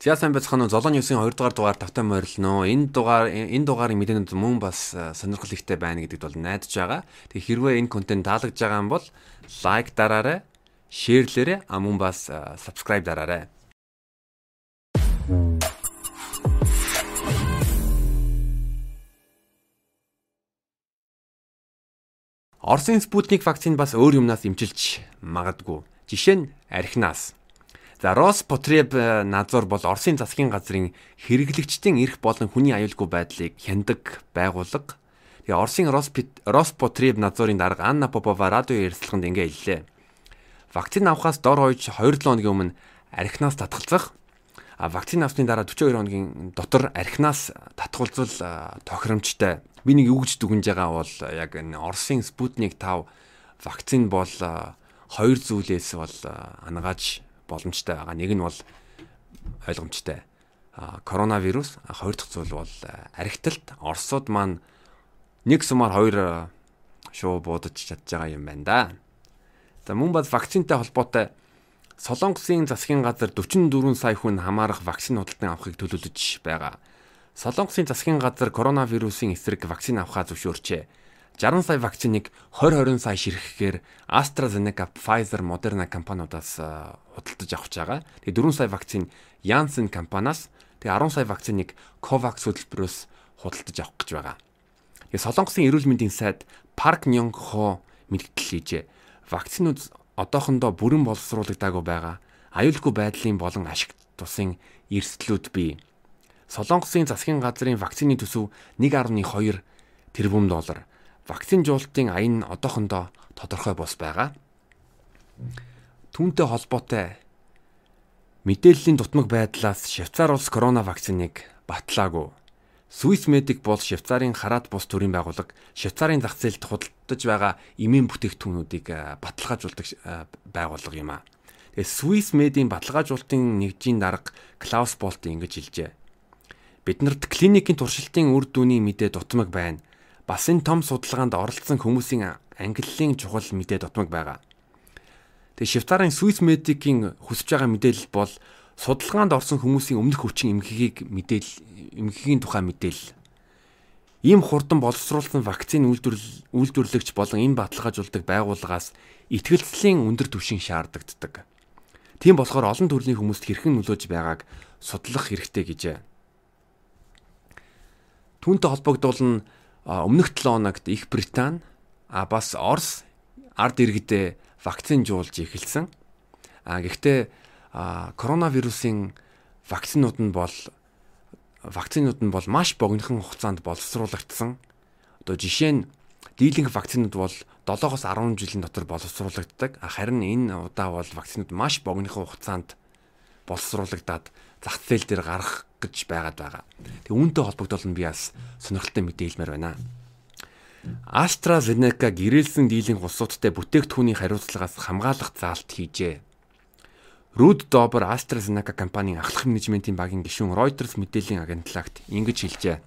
За сайн байцгаана уу. Золооны үсгийн 2 дугаар дугаар тавтай морилно. Энэ дугаар энэ дугаарын мэдээнүүд мөн бас сонирхол ихтэй байна гэдэгт бол найдаж байгаа. Тэгээ хэрвээ энэ контент таалагдж байгаа юм бол лайк дараарай, шеэрлээрэй, а мөн бас subscribe дараарай. Оросын Спутник вакцин бас өөр юмнаас имчилж магадгүй. Жишээ нь архинаас За Роспотреб э, надзор бол Оросын засгийн газрын хэрэглэгчдийн эрх болон хүний аюулгүй байдлыг хяндаг байгууллага. Тэгээ Оросын Роспотреб надзорын дарга Анна Попова радио ярилцлаганд ингэ хэллээ. Вакцин авахаас дор хойж 2-7 хоногийн өмнө архинаас татгалзах а вакцин авсны дараа 42 хоногийн дотор архинаас татгалзал э, тохиромжтой. Би нэг юу гэж дүгнж байгаа бол э, яг энэ Оросын Спутник 5 вакцин бол хоёр зүйлээс бол ангааж боломжтой байгаа. Нэг нь бол ойлгомжтой. Коронавирус хоёр дахь зүйл бол архиталт Оросууд маань нэг сумаар хоёр шуу буудаж чадж байгаа юм байна да. За мөн бод вакцинтай холбоотой Солонгосын засгийн газар 44 сая хүн хамаарах вакцин худалдан авахыг төлөвлөж байгаа. Солонгосын засгийн газар коронавирусын эсрэг вакцин авахаа зөвшөөрчээ. 60 сая вакциныг 2020 сая ширхэхээр AstraZeneca, Pfizer, Moderna компаниудаас худалдаж авч байгаа. Тэгээ 4 сая вакцин Janssen компаниас, тэгээ 10 сая вакциныг Covax хөтөлбөрөөс худалдаж авах гэж байгаа. Тэгээ Солонгосын эрүүл мэндийн сайд Park Myung Ho мэдгдэл хийжээ. Вакцинууд одоохондоо бүрэн боловсруулагдаагүй байгаа. Аюулгүй байдлын болон ашиг тусын эрсдлүүд бий. Солонгосын засгийн газрын вакцины төсөв 1.2 тэрбум доллар вакцин жуултын аян одоохондоо тодорхой бос байгаа. Түүнтэй холбоотой мэдээллийн дутмаг байдлаас Швейцар улс корона вакциныг батлаагүй. Swiss Medic бол Швейцарын хараат бус төрийн байгууллага Швейцарын зах зээлд худалдаж байгаа эмийн бүтээгдэхүүнүүдийг баталгаажуулдаг байгууллага юм а. Тэгээ Swiss Med-ийн баталгаажуулалтын нэгжийн дарга Клаус Болт ингэж хэлжээ. Биднэрт клиникийн туршилтын үр дүний мэдээ дутмаг байна бас энэ том судалгаанд оролцсон хүмүүсийн ангиллын чухал мэдээ дутмаг байгаа. Тэгээ Швейцарын Swiss Medic-ийн хүсэж байгаа мэдээлэл бол судалгаанд орсон хүмүүсийн өмнөх хүчин эмгэгийг мэдээл эмгэгийн тухай мэдээлэл. Ийм хурдан боловсруулсан вакцины үйлдвэрлэл үйлдвэрлэгч болон энэ баталгаажуулдаг байгууллагаас итгэлцлийн өндөр түвшин шаардагддаг. Тийм болохоор олон төрлийн хүмүүст хэрхэн нөлөөж байгааг судлах хэрэгтэй гэжээ. Түүнтэй холбогдуулан өмнөх 7 хоногт Их Британи а бас Орос ард иргэдээ вакцин жуулж эхэлсэн. А гэхдээ коронавирусын вакцинууд нь бол вакцинууд нь бол маш богинохон хугацаанд боловсруулагдсан. Одоо жишээ нь дийлэнх вакцинууд бол 7-оос 10 жилийн дотор боловсруулагддаг. Харин энэ удаа бол вакцинууд маш богинохон хугацаанд боловсруулагдаад зах зээл дээр гарах гэж байгаад байгаа. Тэг үүнтэй холбогдол нь би бас сонирхолтой мэдээлмээр байна. AstraZeneca гэрээлсэн дийлэнх улсуудтай бүтээгдэхүүний хариуцлагаас хамгаалах заалт хийжээ. Руд Добер AstraZeneca компанийн ахлах менежментийн багийн гишүүн Reuters мэдээллийн агентлагт ингэж хэлжээ.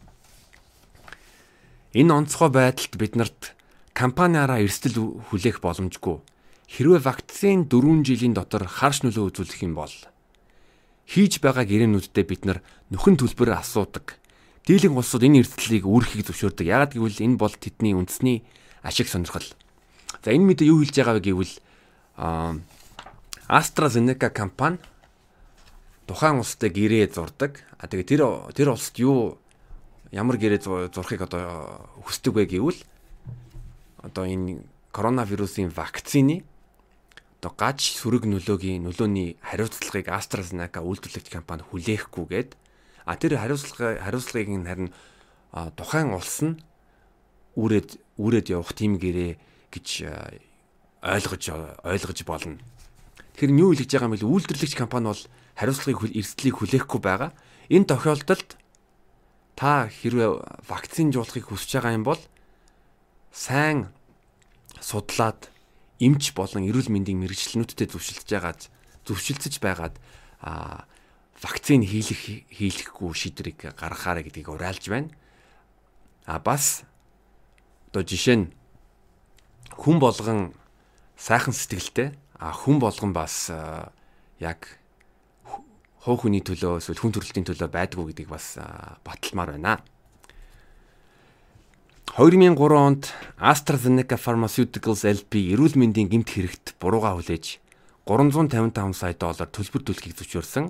Энэ онцгой байдалд биднэрт компаниараа эрсдэл хүлээх боломжгүй. Хэрвээ вакцины 4 жилийн дотор харш нөлөө үзүүлэх юм бол хийж байгаа гэрээнүүдтэй бид нар нөхөн төлбөр асуудаг. Дийлэн улсууд энэ эрсдлийг үүрхийг зөвшөөрдөг. Яагаад гэвэл энэ бол тэдний үндэсний ашиг сонирхол. За энэ мэдээ юу хэлж байгаа вэ гэвэл AstraZeneca компани тухайн улстай гэрээ зурдаг. А тэгээ тэр тэр улсад юу ямар гэрээ зурхыг одоо хүсдэг вэ гэвэл одоо энэ коронавирусын вакцины одоо гаж сүрэг нөлөөгийн нөлөөний хариуцлагыг AstraZeneca үйлдвэрлэгч компани хүлээхгүйгээд а тэр хариуцлага хариуцлагыг нь харин тухайн улс нь үүрээд үүрээд явах тийм гэрээ гэж ойлгож ойлгож болно. Тэгэхээр юу хэлж байгаа юм бэ? Үйлдвэрлэгч компани бол хариуцлагыг эрсдлийг хүлээхгүй байгаа. Энэ тохиолдолд та хэрвээ вакцин жуулахыг хүсэж байгаа юм бол сайн судлаад эмч болон эрүүл мэндийн мэрэгчлэнүүдтэй зөвшөлдөж байгаад зөвшөлдөж байгаад а вакцины хийлэх хийлэхгүй шийдвэрийг гаргахаарэ гэдгийг уриалж байна. А бас одоо жишээ нь хүн болгон сайхан сэтгэлтэй а хүн болгон бас яг хуу хөний төлөө эсвэл хүн төрөлтийн төлөө байдгүй гэдгийг бас баталмаар байна. 2003 онд AstraZeneca Pharmaceuticals LP эрүүл мэндийн гэмт хэрэгт бурууга хүлээж 355 сая доллар төлбөр төлөхийг зөвшөөрсөн.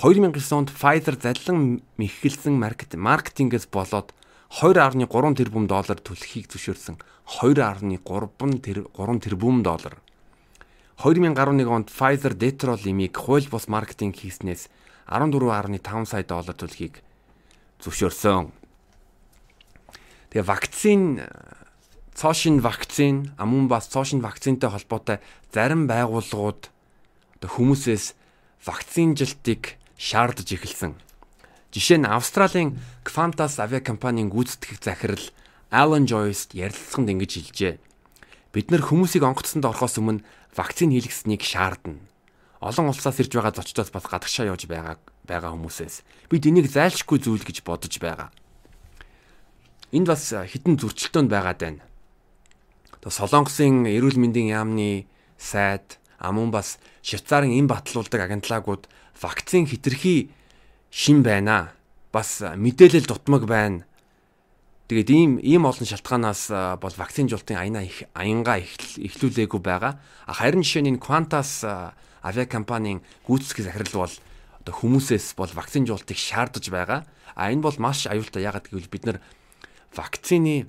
2009 онд Pfizer заллан мэхэлсэн маркетингээс болоод 2.3 тэрбум доллар төлөхийг зөвшөөрсөн. 2.3 тэрбум доллар. 2011 онд Pfizer Detrol имийг хууль бус маркетинг хийснээс 14.5 сая доллар төлөхийг зөвшөөрсөн. Тэгээ вакцин цоошин вакцин амун бас цоошин вакцинтай холбоотой зарим байгууллагууд одоо хүмүүсээс вакцинжилтыг шаардж эхэлсэн. Жишээ нь Австралийн Qantas авиакомпанийн гүйцэтгэх захирал Alan Joyce ярилцлаганд ингэж хэлжээ. Бид нэр хүмүүсийг онгоцсонд орохоос өмнө вакцин хийлгэснийг шаардна. Олон улсаас ирж байгаа зочдоос бас гадагшаа явж байгаа байгаа хүмүүсээс бид энийг зайлшгүй зүйл гэж бодож байгаа. Энд бас хитэн зөрчилтөнд байгаад байна. Одоо Солонгосын эрүүл мэндийн яамны сайд амун бас Швейцарын эм батлуулдаг агентлагууд вакцин хитрхи шин байна. Бас мэдээлэл дутмаг байна. Тэгээд ийм ийм олон шалтгаанаас бол вакцинжуулалтын аянаа их аянгаа эхлүүлээгүй байгаа. Харин жишээ нь Qantas авиакомпанийн гүйцэтгэх захирал бол одоо хүмүүсээс бол вакцинжуулалтыг шаардаж байгаа. А энэ бол маш аюултай ягаад гэвэл бид нар вакцины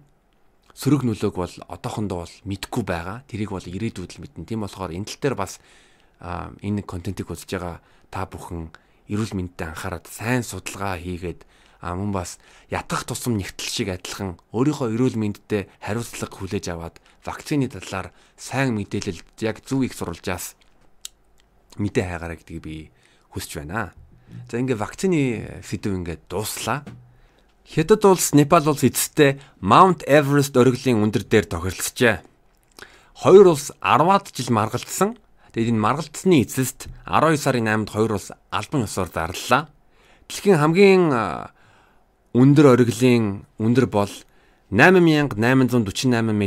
сөрөг нөлөөг бол одоохондоо бол мэдгүй байгаа. Тэрийг бол ирээдүйд л мэднэ. Тийм болохоор энэ тал дээр бас энэ контентийг үзэж байгаа та бүхэн эрүүл мэндэд анхаарал сайн судалгаа хийгээд а мөн бас ятгах тусам нэгтэл шиг адилхан өөрийнхөө эрүүл мэндэд хариуцлага хүлээж аваад вакцины талаар сайн мэдээлэл яг зөв их сурвалжаас мэдээ хайгаараа гэдгийг би хүсэж байна. За ингээ вакцины сэдв ингээ дууслаа. Хятад улс Непал улс эцэстээ Mount Everest оргилын өндөр дээр тохиролцжээ. Хоёр улс 10-аад жил маргалдсан Тэгээд энэ маргалдсны эцэст 12 сарын 8-нд хоёр улс албан ёсоор зарлалаа. Дэлхийн хамгийн өндөр ориглын өндөр бол 8848 м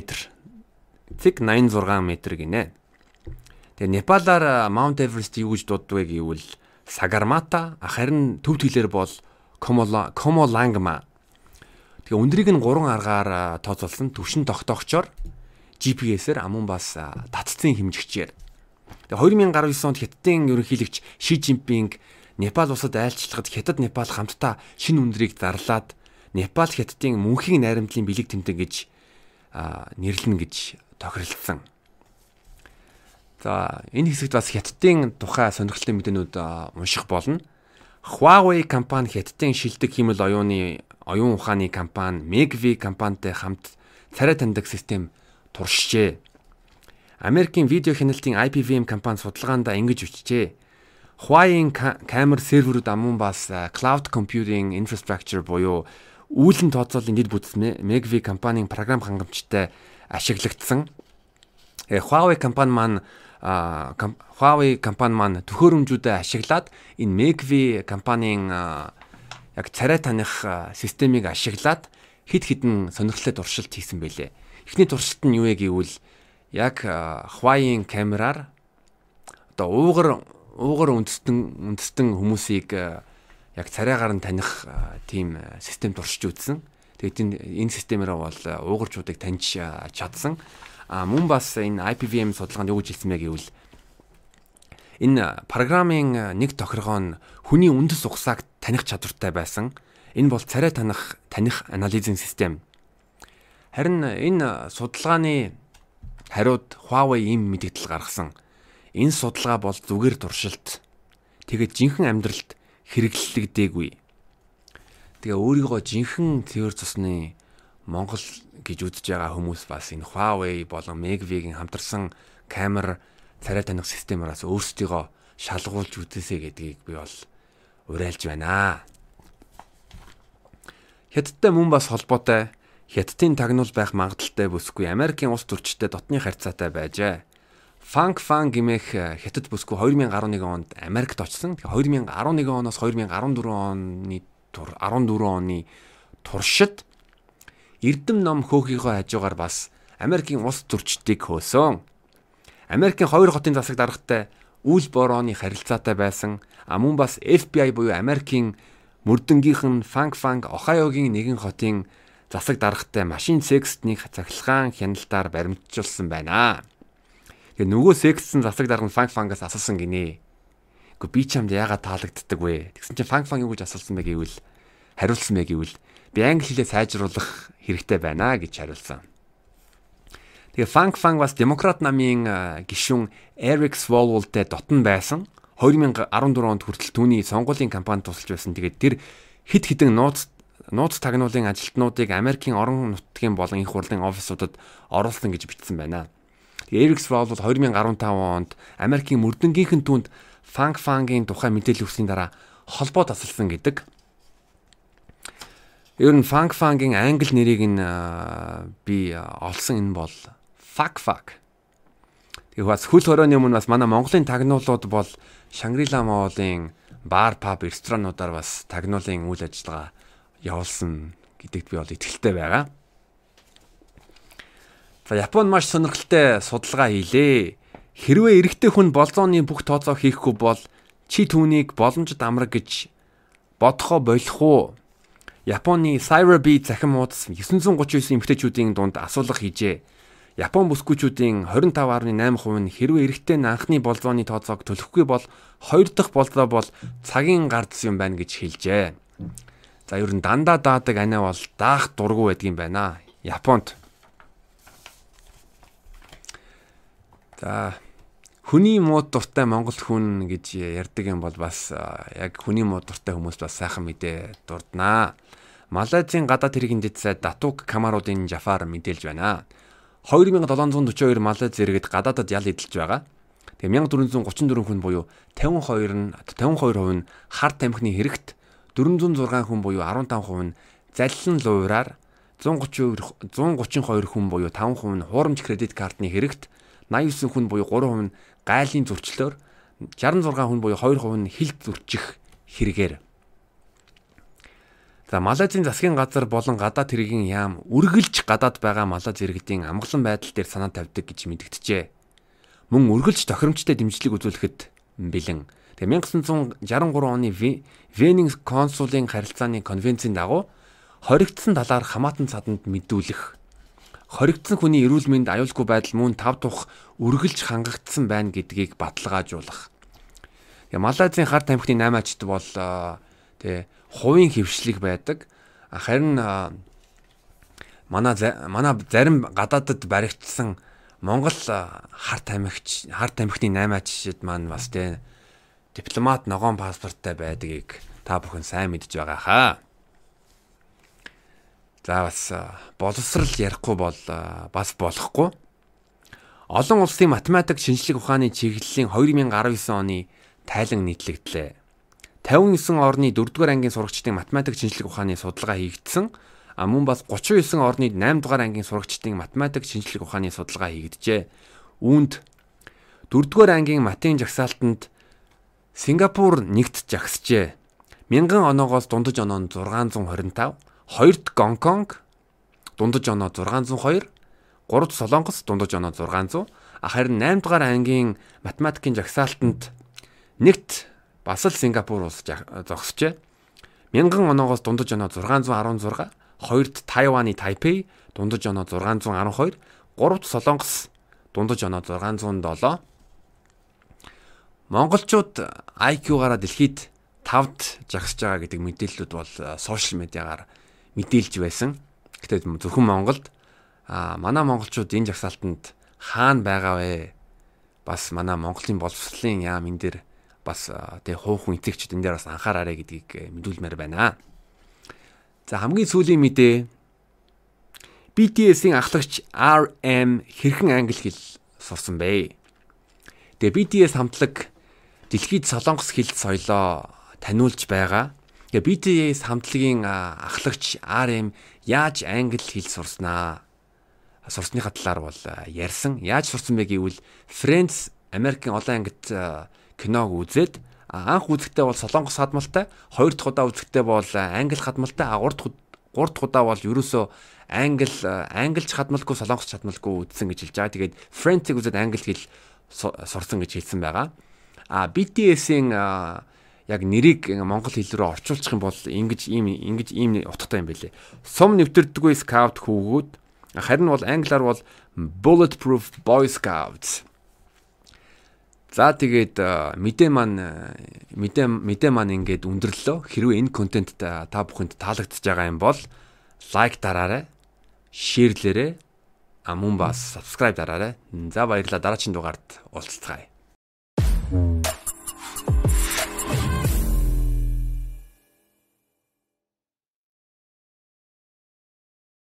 цэг 86 м гинэ. Тэгээ Непалаар Mount Everest юу гэж дууддаг гэвэл Sagarmata харин төв тэлэр бол Komolangma. Тэгээ өндрийг нь 3 аргаар тооцоолсон төвшин тогтоогчоор GPS-ээр амун бас татцын хэмжигчээр Тэгээ 2019 онд Хятадын ерөнхийлөгч Ши Жинпинг Непал улсад айлчлагад Хятад Непал хамтдаа шинэ үндрийг зарлаад Непал Хятадын мөнхийн найрамдлын бэлэг тэмдэг гэж нэрлэнэ гэж тохиролцсон. За энэ хэсэгт бас Хятадын тухай сонирхолтой мэдээнүүд унших болно. Huawei компани Хятадын шилдэг хиймэл оюуны оюун ухааны компани Megvii компанитай хамт царай таньдаг систем туршжээ. Америкийн видео хяналтын IPVM компани судалгаандаа ингэж бичжээ. Huawei-ийн камер серверүүд амун бас cloud computing infrastructure буюу үүлэн тооцоолын дэд бүтц Megvii компанийн програм хангамжтай ашиглагдсан. Э, Huawei компани маань Huawei компани маань төхөөрөмжүүдэд ашиглаад энэ Megvii компанийн яг царай таних системийг ашиглаад хид хідэн сонирхолтой туршилт хийсэн байлээ. Эхний туршилт нь юу вэ гэвэл яг Huawei-ийн камераар одоо уугар уугар үндэстэн үндэстэн хүмүүсийг яг царайгаар нь таних тийм систем туршиж үзсэн. Тэгээд энэ системээр бол уугарчуудыг таньж чадсан. А мөн бас энэ IPVM судалгаанд юу гэж хэлсэн бэ гэвэл энэ програмын нэг тохиргоо нь хүний үндэс угсааг таних чадвартай байсан. Энэ бол царай таних таних анализын систем. Харин энэ судалгааны Хариуд Huawei ийм мэдээлэл гаргасан. Энэ судалгаа бол зүгээр туршилт. Тэгээд жинхэнэ амьдралд хэрэглэлэгдээгүй. Тэгээ өөрийгөө жинхэнэ цэвэр цусны Монгол гэж үзэж байгаа хүмүүс бас энэ Huawei болон Megvii-гийн хамтарсан камер царай таних системээс өөрсдийгөө шалгуулж үзээсэй гэдгийг би бол уриалж байна. Хятадтай мөн бас холбоотой Хятадын тагнуул байх магадaltaй бүсгүй Америкийн улс төрчтэй дотны харьцаатай байжээ. Funk Fan гимэх э, Хятад бүсгүй 2011 онд Америкт очсон. Тэгээ 2011 оноос 2014 оны 14 оны туршид Эрдэм ном хөөхийнхөө хажуугаар бас Америкийн улс төрчдийг хөөсөн. Америкийн хоёр хотын засаг даргатай үйл борооны харилцаатай байсан. А мөн бас FBI буюу Америкийн мөрдөнгийнх нь Фанк Фанк Ohio-гийн нэгэн хотын засаг даргатай машин секстнийг цахилгаан хяналтаар баримтжуулсан байна. Тэгээ нөгөө секстсэн засаг дарга нь Фанк Фангаас асуусан гинэ. Гэхдээ би ч юмд яагаад таалагддаг вэ? Тэгсэн чинь Фанк Фанк юу гэж асуусан бэ гэвэл хариулсан бэ гэвэл би англи хэлээ сайжруулах хэрэгтэй байна гэж хариулсан. Тэгээ Фанк Фанк бас демократ намын гишүүн Эрик Swalwell-тэй дотн байсан. 2014 онд хүртэл түүний сонгуулийн кампанид тусалж байсан. Тэгээд тэр хит хитэн нууц нууц тагнуулын ажилтнуудыг Америкийн орон нутгийн болон их хурлын офисуудад оруулсан гэж бичсэн байна. Эрик Swalwell 2015 онд Америкийн мөрдөнгийнхэн түнд Фанк Фангийн тухай мэдээлэл өгсөний дараа холбоо тасалсан гэдэг. Ер нь Funk Funk-ийн англи нэрийг нь би олсон энэ бол Fuck Fuck. Тэгээ бас хөл хорооны өмнө бас манай Монголын тагнуулууд бол Шангрила Моолын бар паб ресторануудаар бас тагнуулын үйл ажиллагаа явуулсан гэдэгт би бол итгэлтэй байгаа. За Японд маш сонирхолтой судалгаа хийлээ. Хэрвээ эрэгтэй хүн болзооны бүх тооцоо хийхгүй бол чи түүнийг боломжит амраг гэж бодохоо болох уу? Японы Cyberbeat захин муудас 939 эмэгтэйчүүдийн дунд асуулга хийжээ. Япон бүсгүйчүүдийн 25.8% нь хэрвээ эрэгтэй нь анхны болзооны тооцоог төлөхгүй бол хоёр дахь болзоо бол цагийн гарц юм байна гэж хэлжээ. За ер нь дандаа даадаг анаа бол даах дургу байдаг юм байна. Японд. За хүний мууд дуртай Монгол хүн гэж ярьдаг юм бол бас яг хүний мууд дуртай хүмүүс бас сайхан мэдээ дурднаа. Малайзийн гадаад хэргийн дэд сайд Датук Камаруудын Жафар мэдээлж байна. 2742 Малайз иргэд гадаадад ял эдэлж байгаа. Тэгээ 1434 хүн буюу 52 нь 52% нь хар тамхины хэрэгт 406 хүн буюу 15% нь заллин луураар 130 132 хүн буюу 5% нь хуурамч кредит картны хэрэгт 89 хүн буюу 3% нь гайлын зөрчлөөр 66 хүн буюу 2% нь хилд зөрчих хэрэгээр За Малайзийн засгийн газар болон гадаад хэргийн яам үргэлж гадаад байгаа Малайз иргэдийн амгалан байдал дээр санаа тавьдаг гэж мэдгдэжээ. Мөн үргэлж тохиромжтой дэмжлэг үзүүлэхэд бэлэн. Тэгээ 1963 оны Венийн консулын харилцааны конвенцийн дагуу хоригдсан талаар хамаатан цаданд мэдүүлэх хоригдсан хүний эрүүл мэнд аюулгүй байдал мөн тав тух үргэлж хангагдсан байна гэдгийг баталгаажуулах. Тэгээ Малайзийн хар тамхины 8 ачт бол тэгээ хувийн хөвшлэг байдаг. Харин манай манай зарим гадаадд баригдсан Монгол хар тамхич хар тамхины 8 жишээд маань бас тэ дипломат ногоон паспорттай байдгийг та бүхэн сайн мэдж байгаа хаа. За бас боловсрал ярихгүй бол бас болохгүй. Олон улсын математик шинжлэх ухааны чиглэлийн 2019 оны тайлан нийтлэгдлээ. 59 орны 4-р ангийн сурагчдын математик шинжлэх ухааны судалгаа хийгдсэн. А мөн бас 39 орны 8-р ангийн сурагчдын математик шинжлэх ухааны судалгаа хийгджээ. Үүнд 4-р ангийн математикийн жагсаалтанд Сингапур нэгт жагсжээ. 1000 оноогоос дундаж оноо нь 625, хоёрт Гонконг дундаж оноо 602, гуравт Солонгос дундаж оноо 600, харин 8 дугаар ангийн математикийн жагсаалтанд нэгт бас л Сингапур улс зогсжээ. 1000 оноогоос дундаж оноо 616, хоёрт Тайваны Тайпей дундаж оноо 612, гуравт Солонгос дундаж оноо 607. Монголчууд IQ-гаараа дэлхийд 5-д жагсаж байгаа гэдэг мэдээллүүд бол сошиал медиагаар мэдээлж байсан. Гэтэ зөвхөн Монголд а манай монголчууд энэ жагсаалтанд хаана байгаа вэ? Бас манай Монголын боловсролын яам энэ дэр бас тэг хуучин эцэгчд энэ дээр бас анхаараарэ гэдгийг э, мэдүүлмээр байна. За хамгийн сүүлийн мэдээ BTS-ийн ахлагч RM хэрхэн англи хэл сурсан бэ? Тэгээ BTS хамтлаг дэлхийд солонгос хэл соёлоо таниулж байгаа. Тэгээ BTS хамтлагийн ахлагч RM яаж англи хэл сурснаа? Сурсныхаа талаар бол ярьсан. Яаж сурсан бэ гэвэл Friends Америкийн олон ангит киног үзээд анх үзэхдээ бол солонгос хадмалтай, хоёр дахь удаа үзэхдээ бол англи хадмалтай, гурав дахь гурав дахь удаа бол ерөөсөө англи англич хадмалгүй солонгос хадмалгүй үзсэн гэж хэлж байгаа. Тэгээд French-ийг үзээд англи хэл сурсан гэж хэлсэн байгаа. А BTS-ийн яг нэрийг монгол хэл рүү орчуулчих юм бол ингэж ийм ингэж ийм утгатай юм байлээ. Сум нэвтэрдэггүй scout хүүгүүд харин бол англиар бол bulletproof boy scouts. За тэгээд мэдээ маань мэдээ мэдээ маань ингээд өндөрлөө. Хэрвээ энэ контент та бүхэнд таалагдж байгаа юм бол лайк дараарай, шеэрлээрэй, а мөн бас subscribe дараарай. За баярлалаа дараагийн дугаард уулзцгаая.